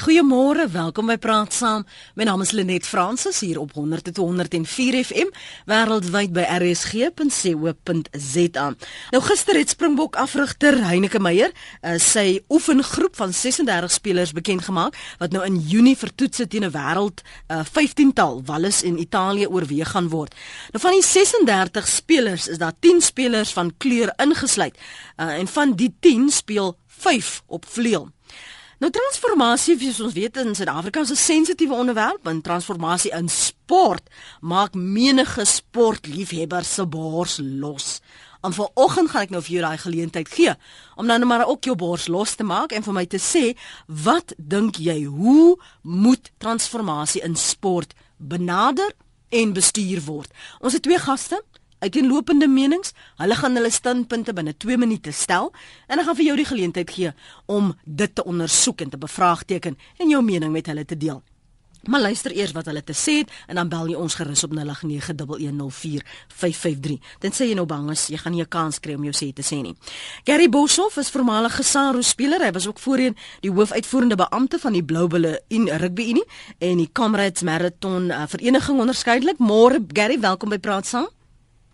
Goeiemôre, welkom by Praat Saam. My naam is Lenet Fransis hier op 100.104 FM wêreldwyd by rsg.co.za. Nou gister het Springbok afrigter Heinike Meyer uh, sy oefengroep van 36 spelers bekend gemaak wat nou in Junie vir toetse teen 'n wêreld uh, 15-tal Wallis en Italië oorweeg gaan word. Nou van die 36 spelers is daar 10 spelers van kleur ingesluit uh, en van die 10 speel 5 op vleuel. Nou transformasie, soos ons weet in Suid-Afrika is 'n sensitiewe onderwerp, want transformasie in sport maak menige sportliefhebber se bors los. En vanoggend gaan ek nou vir jou daai geleentheid gee om nou net maar ook jou bors los te maak en vir my te sê, wat dink jy, hoe moet transformasie in sport benader en bestuur word? Ons het twee gaste uiteenlopende menings. Hulle gaan hulle standpunte binne 2 minute stel en dan gaan vir jou die geleentheid gee om dit te ondersoek en te bevraagteken en jou mening met hulle te deel. Maar luister eers wat hulle te sê het en dan bel jy ons gerus op 0891104553. Dan sê jy nou bang as jy gaan nie 'n kans kry om jou sê te sê nie. Gary Boshoff is voormalige Saro speler. Hy was ook voorheen die hoofuitvoerende beampte van die Blue Bulle in Rugby en die Comrades Marathon uh, vereniging onderskeidelik. Môre Gary, welkom by Praat saam.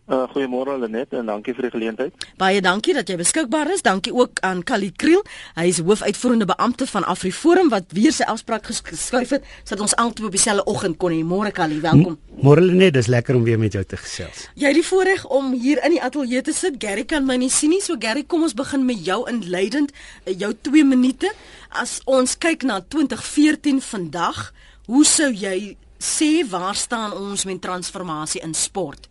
Uh, Goeiemôre Lenet en dankie vir die geleentheid. Baie dankie dat jy beskikbaar is. Dankie ook aan Kali Kriel. Hy is hoofuitvoerende beampte van AfriForum wat weer sy afspraak geskuif het sodat ons altyd op dieselfde oggend kon hê. Môre Kali, welkom. Môre Lenet, dis lekker om weer met jou te gesels. Jy het die voorreg om hier in die ateljee te sit. Gary kan my nie sien nie. So Gary, kom ons begin met jou inleidend eh, jou 2 minute. As ons kyk na 2014 vandag, hoe sou jy sê waar staan ons met transformasie in sport?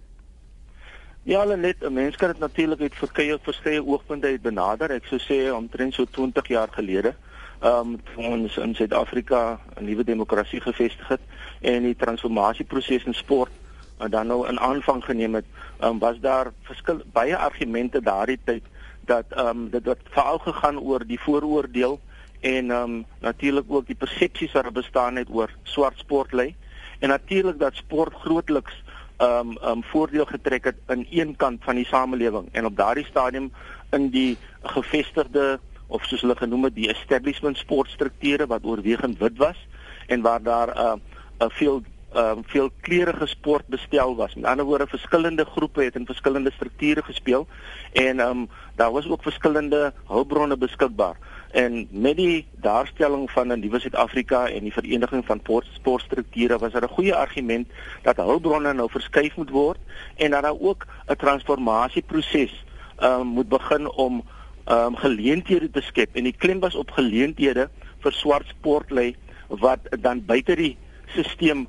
Ja, hulle net 'n mens kan dit natuurlik uit verskeie verskeie oogpunte uit benader. Ek sou sê omtrent so 20 jaar gelede, ehm um, ons in Suid-Afrika 'n nuwe demokrasie gevestig het en die transformasieproses in sport en dan nou in aanvang geneem het, um, was daar verskil baie argumente daardie tyd dat ehm um, dit wat veral gegaan oor die vooroordeel en ehm um, natuurlik ook die persepsies wat bestaan het oor swart sport lê en natuurlik dat sport grootliks um um voordeel getrek het in een kant van die samelewing en op daardie stadium in die gevestigde of soos hulle genoem het die establishment sportstrukture wat oorwegend wit was en waar daar 'n uh, 'n uh, veel um veel kleurige sport bestel was. Met ander woorde verskillende groepe het in verskillende strukture gespeel en um daar was ook verskillende hulpbronne beskikbaar. En met die daarstelling van 'n nuwe Suid-Afrika en die vereniging van sportstrukture was daar 'n goeie argument dat hulpbronne nou verskuif moet word en dat daar ook 'n transformasieproses um, moet begin om um, geleenthede te skep. En die klem was op geleenthede vir swart sportlei wat dan buite die stelsel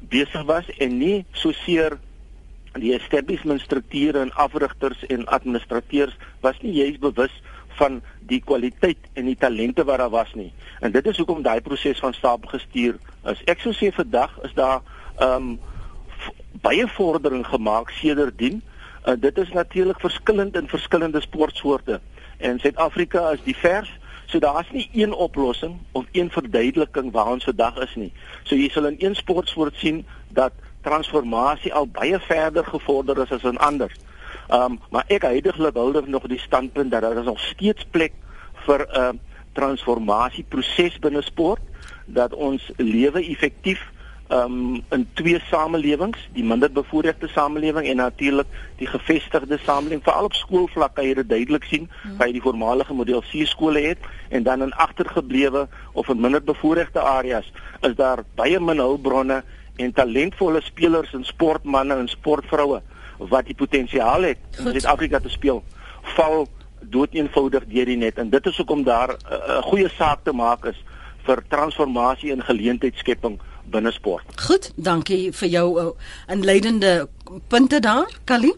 besig was en nie so seer die establishment strukture en afrigters en administrateurs was nie juis bewus van die kwaliteit en die talente wat daar was nie. En dit is hoekom daai proses van stapel gestuur is. Ek sou sê vandag is daar ehm um, baie vordering gemaak sedertdien. Uh, dit is natuurlik verskillend in verskillende sportsoorte. En Suid-Afrika is divers, so daar's nie een oplossing of een verduideliking waar ons vandag is nie. So jy sal in een sportsoort sien dat transformasie al baie verder gevorder is as in ander. Ehm um, maar ek heidaglik hou nog die standpunt dat daar is nog steeds plek vir 'n uh, transformasieproses binne sport dat ons lewe effektief um, in twee samelewings, die minderbevoorregte samelewing en natuurlik die gevestigde samelewing, veral op skoolvlak kan jy dit duidelik sien, hmm. by die voormalige model C skole het en dan in agtergeblewe of in minderbevoorregte areas is daar baie min hulpbronne en talentvolle spelers en sportmense en sportvroue wat die potensiaal het om in Suid-Afrika te speel, val doeteenvoudig deur die net en dit is hoekom daar eh, 'n uh, goeie saak te maak is vir transformasie en geleentheidsskepping binne sport. Goed, dankie vir jou uh, inleidende punte daar, Kali.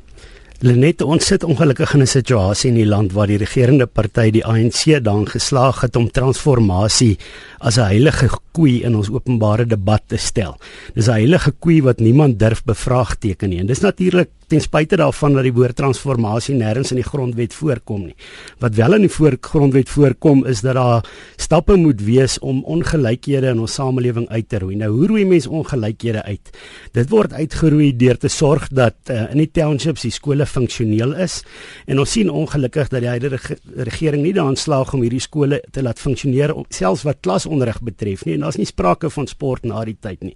Lenet, ons sit ongelukkig in 'n situasie in die land waar die regerende party, die ANC, dan geslaag het om transformasie as 'n heilige koei in ons openbare debat te stel. Dis 'n heilige koei wat niemand durf bevraagteken nie. En dis natuurlik ten spyte daarvan dat die woord transformasie nêrens in die grondwet voorkom nie. Wat wel in die grondwet voorkom is dat daar stappe moet wees om ongelykhede in ons samelewing uit te roei. Nou hoe roei mense ongelykhede uit? Dit word uitgeroei deur te sorg dat uh, in die townships die skole funksioneel is en ons sien ongelukkig dat die huidige regering nie daaraan slaag om hierdie skole te laat funksioneer selfs wat klasonderrig betref nie en daar's nie sprake van sport na die tyd nie.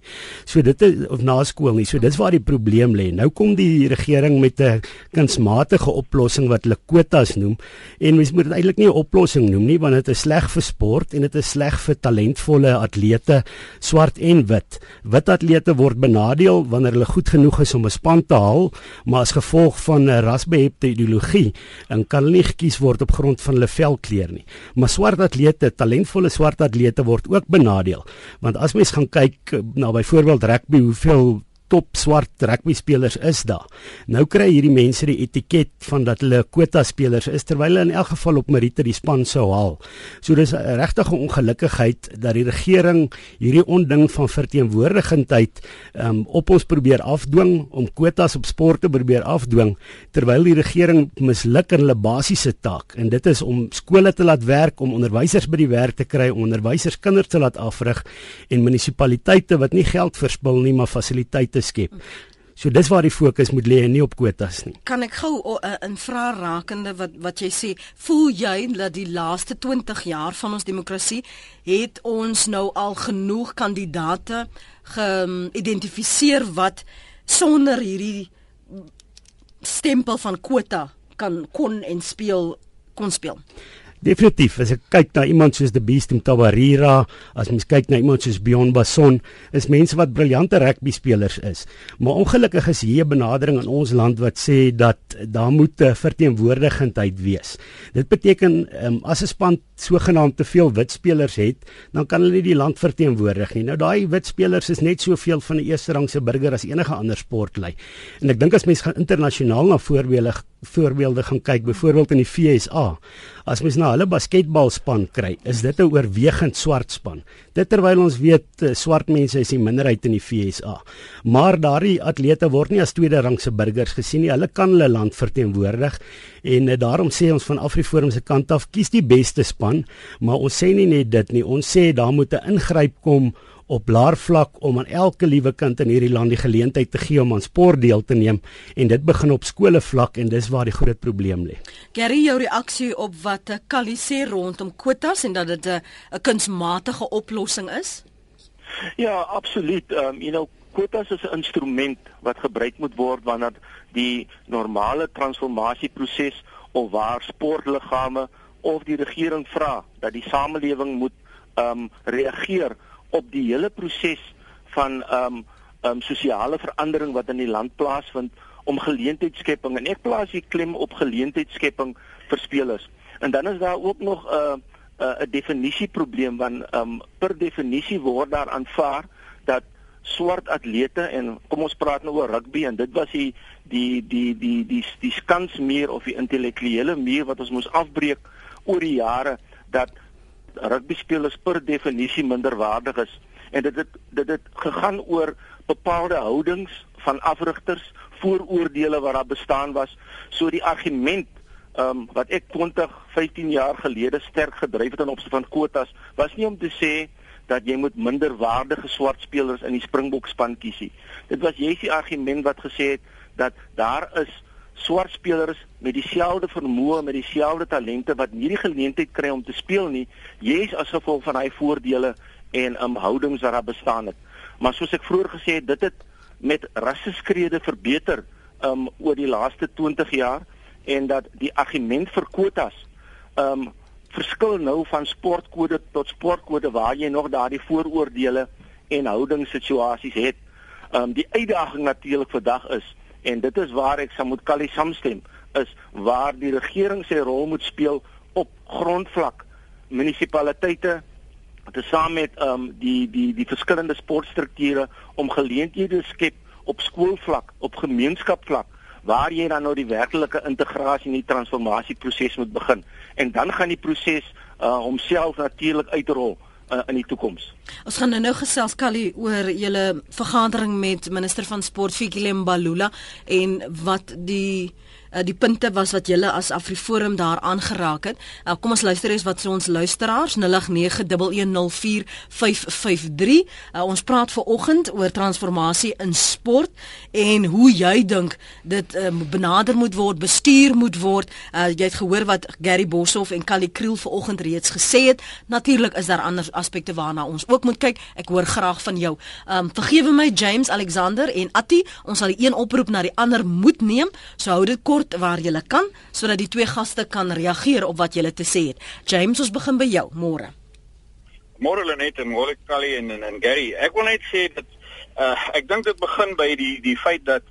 So dit is of na skool nie. So dis waar die probleem lê. Nou kom die regering met 'n kunsmatige oplossing wat hulle kwotas noem en mens moet dit eintlik nie 'n oplossing noem nie want dit is sleg vir sport en dit is sleg vir talentvolle atlete swart en wit. Wit atlete word benadeel wanneer hulle goed genoeg is om 'n span te haal, maar as gevolg van 'n rasbehepte ideologie, dan kan hulle nie gekies word op grond van hulle velkleur nie. Maar swart atlete, talentvolle swart atlete word ook benadeel want as mens gaan kyk na byvoorbeeld rugby, hoeveel top swart rugby spelers is daar. Nou kry hierdie mense die etiket van dat hulle kwota spelers is terwyl hulle in elk geval op Merite die span sou haal. So dis 'n regtige ongelukkigheid dat die regering hierdie onding van verteenwoordigendheid um, op ons probeer afdwing om kwotas op sport te probeer afdwing terwyl die regering misluk in hulle basiese taak en dit is om skole te laat werk, om onderwysers by die werk te kry, onderwysers kinders te laat afrig en munisipaliteite wat nie geld verspil nie maar fasiliteite te skep. So dis waar die fokus moet lê en nie op kwotas nie. Kan ek gou 'n uh, vraag rakende wat wat jy sê, voel jy dat die laaste 20 jaar van ons demokrasie het ons nou al genoeg kandidate geïdentifiseer wat sonder hierdie stempel van kwota kan kon en speel kon speel? Definitief, as ek kyk na iemand soos die Beast Mtawarira, as mens kyk na iemand soos Bjorn Basson, is mense wat briljante rugby spelers is. Maar ongelukkig is hier 'n benadering in ons land wat sê dat daar moet 'n verteenwoordigendheid wees. Dit beteken um, as 'n span sogenaamd te veel wit spelers het, dan kan hulle nie die land verteenwoordig nie. Nou daai wit spelers is net soveel van 'n eerste rangse burger as enige ander sportlei. En ek dink as mens gaan internasionaal na voorbeelde voorbeelde gaan kyk, byvoorbeeld in die FSA, as mens na hulle basketbalspan kry, is dit 'n oorwegend swart span. Dit terwyl ons weet eh, swart mense is die minderheid in die FSA. Maar daardie atlete word nie as tweede rangse burgers gesien nie. Hulle kan hulle land verteenwoordig en uh, daarom sê ons van Afriforum se kant af kies die beste span, maar ons sê nie net dit nie. Ons sê daar moet 'n ingryp kom op blaarvlak om aan elke liewe kind in hierdie land die geleentheid te gee om aan sport deel te neem en dit begin op skole vlak en dis waar die groot probleem lê. Gary, jou reaksie op wat Kali sê rondom kwotas en dat dit 'n 'n kunsmatige oplossing is? Ja, absoluut. Ehm um, you know, kwotas is 'n instrument wat gebruik moet word wanneer die normale transformasieproses of waar sportliggame of die regering vra dat die samelewing moet ehm um, reageer op die hele proses van ehm um, ehm um, sosiale verandering wat in die land plaasvind om geleentheidsskepping en ek plaas hier klem op geleentheidsskepping vir spelers. En dan is daar ook nog 'n uh, 'n uh, 'n definisieprobleem want ehm um, per definisie word daar aanvaar dat swart atlete en kom ons praat nou oor rugby en dit was die die die die die die skansmuur of die intellektuele muur wat ons moes afbreek oor die jare dat rugby spelers per definisie minderwaardig is en dit het dit het gegaan oor bepaalde houdings van afrigters vooroordeele wat daar bestaan was so die argument um, wat ek 20 15 jaar gelede sterk gedryf het in opsigte van kwotas was nie om te sê dat jy moet minderwaardige swart spelers in die Springbok span kies nie. Dit was jy se argument wat gesê het dat daar is swart spelers met dieselfde vermoë, met dieselfde talente wat nie die geleentheid kry om te speel nie, jy's as gevolg van hy voordele en um, houdings wat daar bestaan het. Maar soos ek vroeër gesê het, dit het met rasseskrede verbeter um oor die laaste 20 jaar en dat die argument vir kwotas um verskil nou van sportkode tot sportkode waar jy nog daardie vooroordeele en houdingssituasies het. Um die uitdaging natuurlik vandag is en dit is waar ek saam met Kali saamstem is waar die regering sy rol moet speel op grondvlak munisipaliteite tesame met um die die die verskillende sportstrukture om geleenthede skep op skoolvlak op gemeenskapvlak waar jy dan nou die werklike integrasie en die transformasieproses moet begin. En dan gaan die proses uh, homself natuurlik uitrol uh, in die toekoms. Ons gaan nou nou gesels Kali oor julle vergadering met minister van sport Fikile Mbalula en wat die uh, die punte was wat julle as Afriforum daar aangeraak het. Uh, kom ons luister eens wat ons luisteraars 0891104553. Uh, ons praat ver oggend oor transformasie in sport en hoe jy dink dit uh, benader moet word, bestuur moet word. Uh, jy het gehoor wat Gary Boshoff en Kali Kriel ver oggend reeds gesê het. Natuurlik is daar ander aspekte waarna ons ook moet kyk. Ek hoor graag van jou. Um vergewe my James Alexander en Atti, ons sal die een oproep na die ander moet neem. So hou dit kort kort waar jy kan sodat die twee gaste kan reageer op wat jy te sê het. James, ons begin by jou. Môre. Môre Lenet en môre Callie en, en en Gary. Ek wil net sê dat uh ek dink dit begin by die die feit dat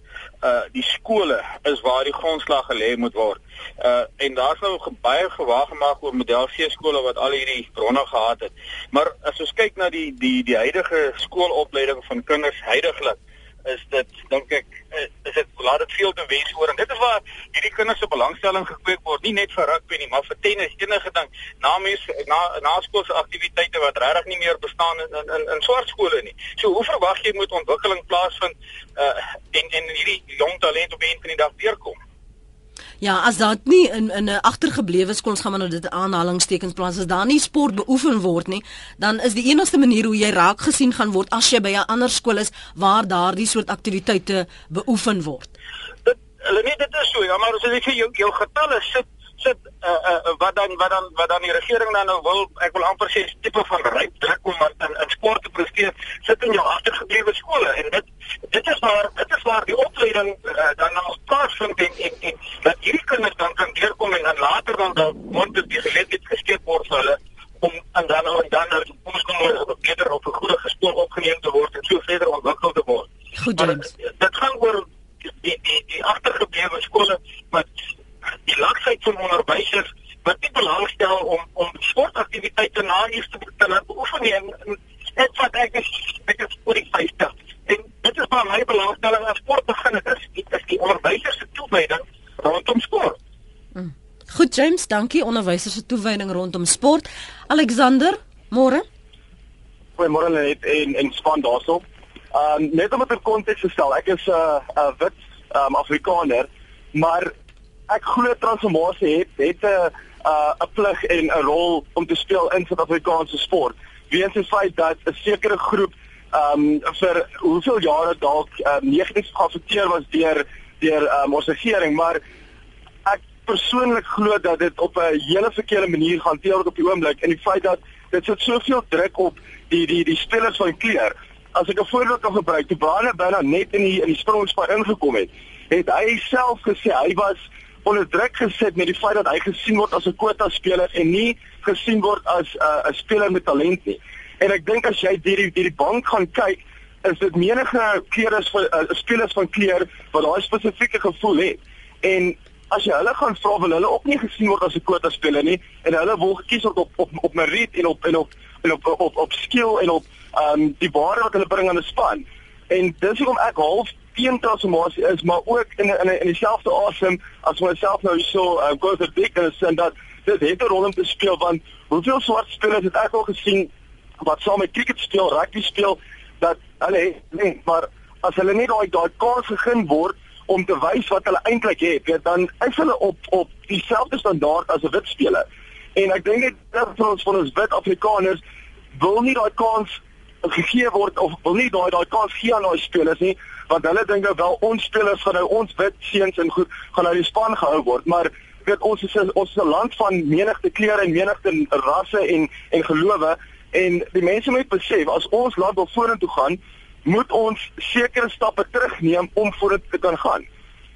uh die skole is waar die grondslag gelê moet word. Uh en daar's nou baie gewaag gemaak oor model C skole wat al hierdie bronne gehad het. Maar as ons kyk na die die die huidige skoolopleiding van kinders heidaglik is dit dink ek eh, is dit laat dit veel te wens oor en dit is waar hierdie kinders se belangstelling gekweek word nie net vir rugby nie maar vir tennis enige ding na mens na naskoolse aktiwiteite wat regtig nie meer bestaan in in, in swart skole nie. So hoe verwag jy moet ontwikkeling plaasvind uh, en en hierdie jong talent op een van die dag deurkom Ja, as dit nie in in 'n agtergeblewe skool gaan maar nou dit aanhalingstekens plaas as daar nie sport beoefen word nie, dan is die enigste manier hoe jy raak gesien gaan word as jy by 'n ander skool is waar daardie soort aktiwiteite beoefen word. Dit hulle nie dit is so, ja, maar as jy vir jou jou getalle sit sit uh, uh, wat dan wat dan wat dan die regering dan nou wil ek wil amper sê tipe van ryk druk om in in sport te presteer sit in jou agtergeblewe skole en dit dit is waar dit is waar die opleiding uh, dan nou plaasvind en en, en dat hierdie kinders dan kan deurkom en dan later dan dan moet dit die geleentheid geskep word vir hulle om en dan en dan nou ons kan nou beter op 'n goeie gespoor opgeneem te word en so verder ontwikkel te word. Goed, James. Dit gaan oor die die die agtergeblewe skole wat die laksheid van onderwysers wat nie belangstel om om sportaktiwiteite na eers te te laat beoefen nie. Dit wat ek is ek is oor die 50. En dit is maar my belangstelling as sport begin het is dit is die onderwysers se toewyding rondom sport. Mm. Goed James, dankie onderwysers se toewyding rondom sport. Alexander, môre. Goeiemôre net en en span daarso. Um net om dit in konteks te stel, ek is 'n uh, 'n uh, wit um Afrikaner, maar ek glo transformasie het het 'n 'n plig en 'n rol om te speel in Suid-Afrikaanse sport. Weens die feit dat 'n sekere groep ehm um, vir hoeveel jare dalk um, negatief geaffekteer was deur deur um, ons regering, maar ek persoonlik glo dat dit op 'n hele verkeerde manier gehanteer word op die oomblik en die feit dat dit sit soveel druk op die die die spelers van kleur. As ek 'n voorbeeld kan gebruik, toe Brane byna net in die in die sprongspan ingekom het, het hy self gesê hy was onder druk gesit met die feit dat hy gesien word as 'n kwota speler en nie gesien word as uh, 'n speler met talent nie. En ek dink as jy hierdie hierdie bank gaan kyk, is dit menige kere is vir uh, spelers van kleur wat daai spesifieke gevoel het. En as jy hulle gaan vra wil hulle ook nie gesien word as 'n kwota speler nie en hulle wil gekies word op op op merit en op en op en op op, op, op skill en op ehm um, die waarde wat hulle bring aan 'n span. En dis hoekom ek half teen transformasie is, maar ook in in in dieselfde asem as wat self nou so uh, go to big and send dat dit het 'n rol om te speel want hoeveel swart spelers het ek al gesien wat saam met cricket speel, rugby speel dat hulle nee, maar as hulle nie daai daai kans gegee word om te wys wat hulle eintlik het, weet dan is hulle op op dieselfde standaard as 'n wit speler. En ek dink dit vir ons van ons wit Afrikaners wil nie daai kans gegee word of wil nie daai daai kans gee aan daai spelers nie want hulle dink nou wel ons spelers gaan nou ons wit seuns en goed gaan nou die span gehou word maar weet ons is ons is 'n land van menigte kleure en menigte rasse en en gelowe. En die mense moet besef as ons land wil vorentoe gaan moet ons sekere stappe terugneem om vorentoe te kan gaan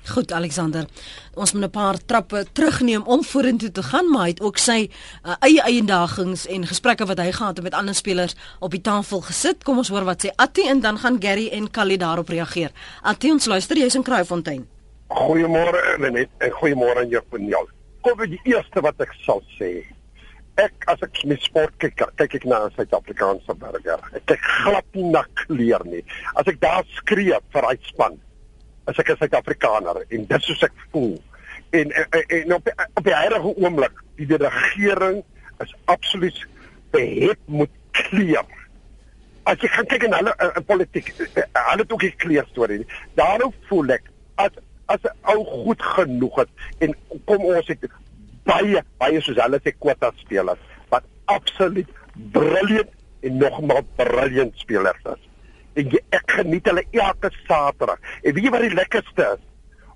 Goed Alexander. Ons moet 'n paar trappe terugneem om vorentoe te gaan, maar hy het ook sy uh, eie eiendagings en gesprekke wat hy gehad het met ander spelers op die tafel gesit. Kom ons hoor wat sê Atti en dan gaan Gary en Kali daarop reageer. Atti, ons luister, jy's in Kraaifontein. Goeiemôre Lenet en goeiemôre aan jou Peniel. Kom by die eerste wat ek sal sê. Ek as ek met sport kyk, kyk ek na 'n Suid-Afrikaanse burger. Ek kyk glad nie na kleur nie. As ek daar skree vir hy span as ek 'n Suid-Afrikaner en dit soos ek voel. En en, en op op die huidige oomblik, die regering is absoluut behept moet kleer as jy gaan kyk in hulle uh, politiek, uh, hulle het ook 'n kleer storie. Daarom voel ek as as 'n ou goed genoeg het en kom ons het baie baie soos hulle sê kwota spelers wat absoluut briljant en nogmaals briljant spelers is. Jy, ek geniet hulle elke Saterdag. En weet jy wat die lekkerste is?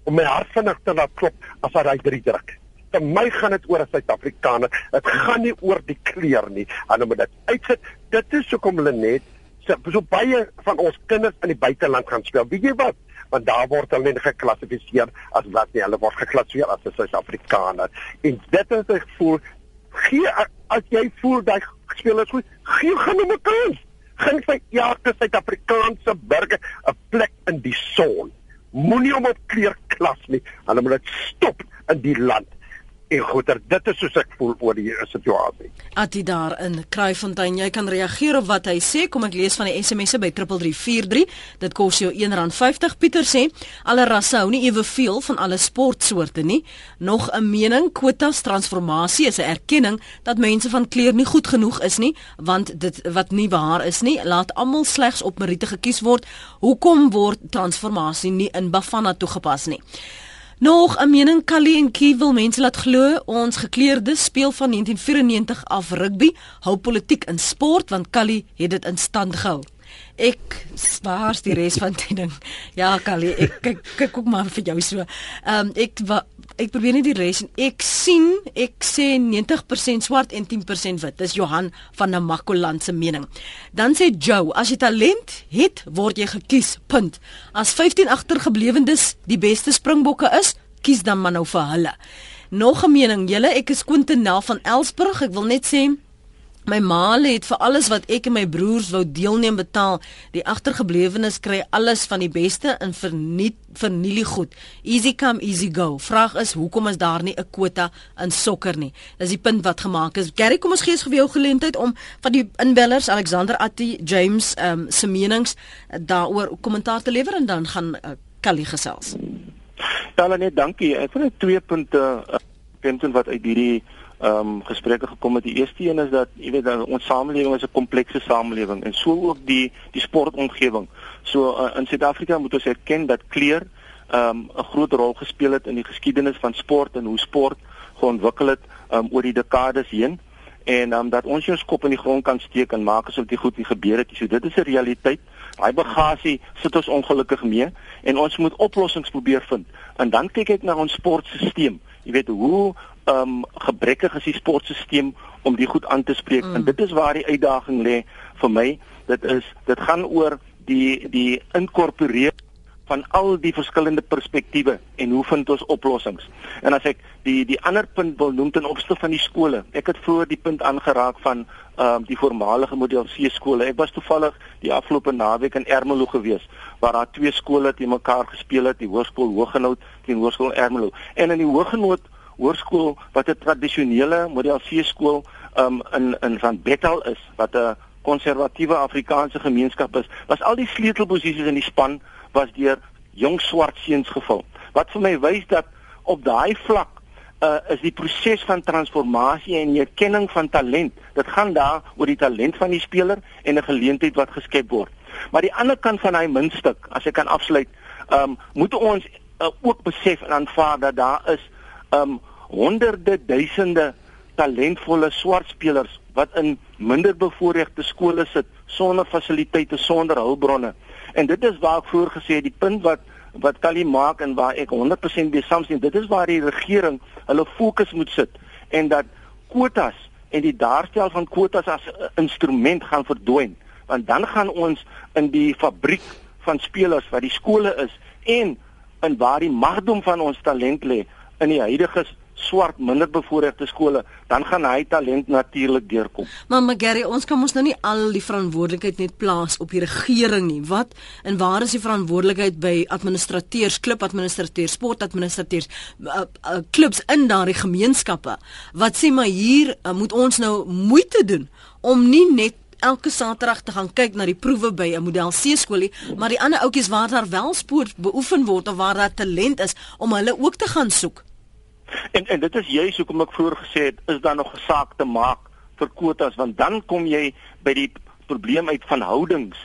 Om my hart vinnig te laat klop as hy drie druk vir my gaan dit oor 'n Suid-Afrikaner. Dit gaan nie oor die kleur nie. En om dit uitsit, dit is hoekom hulle net so, so baie van ons kinders in die buiteland gaan speel. Weet jy wat? Want daar word hulle net geklassifiseer as wat nie hulle word geklassifiseer as 'n Suid-Afrikaner. En dit is 'n gevoel gee as jy voel dat spelers goed, gee gaan hulle 'n kans. Gaan vir elke Suid-Afrikaanse burger 'n plek in die son. Moenie om op kleur klas nie. Hulle moet dit stop in die land en goeie dit is soos ek voel oor die situasie. Ati daar in Kraaifontein, jy kan reageer op wat hy sê. Kom ek lees van die SMS'e by 3343. Dit kos jou R1.50. Pieter sê alle rasse hou nie eweveel van alle sportsoorte nie. Nog 'n mening, kwotas transformasie is 'n erkenning dat mense van kleur nie goed genoeg is nie, want dit wat nie waar is nie, laat almal slegs op meriete gekies word. Hoekom word transformasie nie in Bafana toegepas nie? Nog 'n mening Kali en Key wil mense laat glo ons gekleurde speel van 1994 af rugby, hou politiek in sport want Kali het dit in stand gehou. Ek spaar die res van die ding. Ja, Kali, ek kyk kyk ook maar vir jou so. Ehm um, ek wa, ek probeer net die res en ek sien ek sê 90% swart en 10% wit. Dis Johan van Namakoland se mening. Dan sê Joe, as jy talent het, word jy gekies. Punt. As 15 agtergeblewendes die beste springbokke is, kies dan maar nou vir hulle. Nog 'n mening, julle, ek is Quintenel van Elsburg. Ek wil net sê My ma het vir alles wat ek en my broers wou deelneem betaal. Die agtergeblewenes kry alles van die beste in verniet vernielie goed. Easy come easy go. Vraag is hoekom is daar nie 'n kwota in sokker nie? Dis die punt wat gemaak is. Gary, kom ons gee eens vir jou geleentheid om van die inbellers Alexander Atti James um, se menings uh, daaroor kommentaar te lewer en dan gaan uh, Kali gesels. Ja, net dankie. Ek het twee punte uh, punte wat uit hierdie ehm um, gesprekke gekom het. Die eerste een is dat jy weet ons samelewing is 'n komplekse samelewing en so ook die die sportomgewing. So uh, in Suid-Afrika moet ons erken dat kleur ehm um, 'n groot rol gespeel het in die geskiedenis van sport en hoe sport geontwikkel het um, oor die dekades heen en um, dat ons ons kop in die grond kan steek en maak asof dit goed nie gebeur het. So dit is 'n realiteit. Daai bagasie sit ons ongelukkig mee en ons moet oplossings probeer vind. En dan kyk ek na ons sportstelsel. Jy weet hoe um gebrekkig is die sportstelsel om die goed aan te spreek. Mm. en dit is waar die uitdaging lê vir my. Dit is dit gaan oor die die inkorporeer van al die verskillende perspektiewe en hoe vind ons oplossings. En as ek die die ander punt wil noem ten opsigte van die skole. Ek het voor die punt aangeraak van um die voormalige model C skole. Ek was toevallig die afgelope naweek in Ermelo gewees waar daar twee skole te mekaar gespeel het die hoërskool Hooggenhout teen hoërskool Ermelo. En in die Hooggenhout hoërskool wat 'n tradisionele model C skool um, in in van Bethel is wat 'n konservatiewe Afrikaanse gemeenskap is, was al die sleutelposisies in die span was deur jong swart seuns gevul. Wat vir my wys dat op daai vlak uh, is die proses van transformasie en die erkenning van talent. Dit gaan daar oor die talent van die speler en 'n geleentheid wat geskep word. Maar die ander kant van daai muntstuk, as ek kan afsluit, um, moet ons uh, ook besef en aanvaar dat daar is um honderde duisende talentvolle swart spelers wat in minder bevoorregte skole sit sonder fasiliteite, sonder hulpbronne. En dit is waar ek vroeër gesê het die punt wat wat Kali maak en waar ek 100% by saamstem, dit is waar die regering hulle fokus moet sit en dat kwotas en die daarstel van kwotas as 'n instrument gaan verdwyn, want dan gaan ons in die fabriek van spelers wat die skole is en in waar die magdom van ons talent lê in die huidige swart minder bevoorregte skole, dan gaan hy talent natuurlik deurkom. Maar Magari, ons kan mos nou nie al die verantwoordelikheid net plaas op die regering nie. Wat en waar is die verantwoordelikheid by administrateurs, klubadministrateurs, sportadministrateurs, uh, uh, klubs in daardie gemeenskappe? Wat sê maar hier uh, moet ons nou moeite doen om nie net elke Saterdag te gaan kyk na die proewe by 'n model C skoolie, maar die ander ouetjies waar daar wel sport beoefen word of waar daar talent is om hulle ook te gaan soek. En en dit is juist hoekom ek vroeër gesê het, is daar nog 'n saak te maak vir kwotas want dan kom jy by die probleem uit van houdings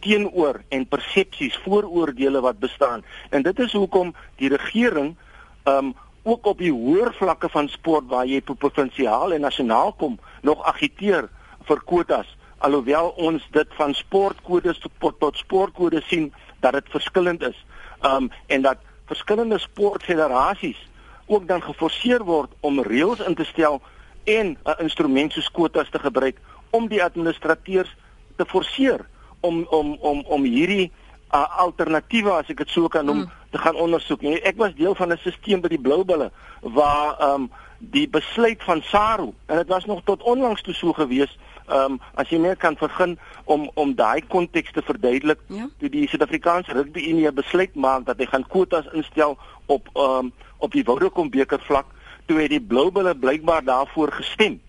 teenoor en persepsies, vooroordeele wat bestaan. En dit is hoekom die regering um ook op die hoër vlakke van sport waar jy provinsiaal en nasionaal kom, nog agiteer vir kwotas alhoewel ons dit van sportkodes tot, tot sportkodes sien dat dit verskillend is. Um en dat verskillende sportfederasies ook dan geforseer word om reëls in te stel en 'n instrument soos kwotas te gebruik om die administrateurs te forceer om om om om hierdie uh, alternatiewe as ek dit so kan noem mm. te gaan ondersoek. Nee, ek was deel van 'n stelsel by die Bloubulle waar ehm um, die besluit van SARU en dit was nog tot onlangs toe so gewees ehm um, as jy meer kan begin om om daai konteks te verduidelik ja? toe die Suid-Afrikaanse Rugby Unie besluit maak dat hy gaan kwotas instel op ehm um, op die Vodacom beker vlak toe het die Bloubulle blykbaar daarvoor gestem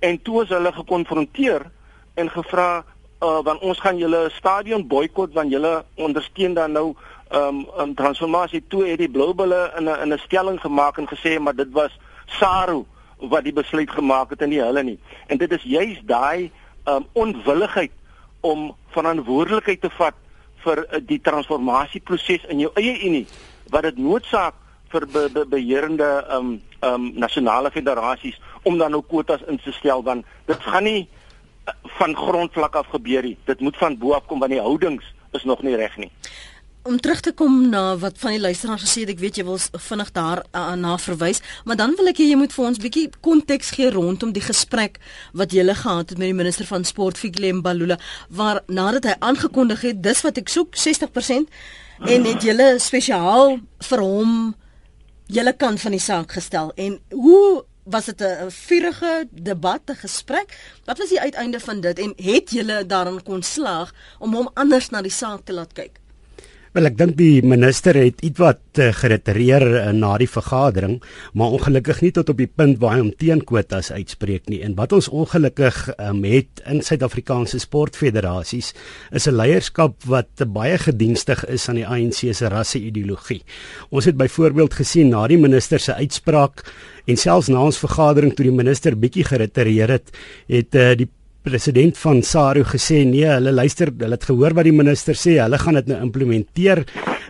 en toe is hulle gekonfronteer en gevra uh, want ons gaan julle stadion boikot want julle ondersteun dan nou ehm um, 'n um, transformasie toe het die Bloubulle in 'n in 'n stelling gemaak en gesê maar dit was SARU wat die besluit gemaak het en nie hulle nie. En dit is juis daai um, onwilligheid om verantwoordelikheid te vat vir uh, die transformasieproses in jou eie unie wat dit noodsaak vir be, be, beheerende um, um, nasionale federasies om dan nou kwotas in te stel want dit gaan nie van grondvlak af gebeur nie. Dit moet van bo af kom want die houdings is nog nie reg nie. Om terug te kom na wat van die luisteraars gesê het, ek weet jy wil vinnig daar uh, na verwys, maar dan wil ek hê jy moet vir ons bietjie konteks gee rondom die gesprek wat jy gehad het met die minister van sport Fikile Mbalula waar nadat hy aangekondig het dis wat ek soek 60% en het jy spesiaal vir hom julle kant van die saak gestel en hoe was dit 'n vurige debat, 'n gesprek? Wat was die uiteinde van dit en het julle daarin kon slaag om hom anders na die saak te laat kyk? Wel ek dink die minister het ietwat uh, geretireer uh, na die vergadering, maar ongelukkig nie tot op die punt waar hy hom teen kwotas uitspreek nie. En wat ons ongelukkig um, het in Suid-Afrikaanse sportfederasies is 'n leierskap wat baie gedienstig is aan die ANC se rasse-ideologie. Ons het byvoorbeeld gesien na die minister se uitspraak en selfs na ons vergadering toe die minister bietjie geretireer het, het uh, die president van SARU gesê nee, hulle luister, hulle het gehoor wat die minister sê, hulle gaan dit nou implementeer.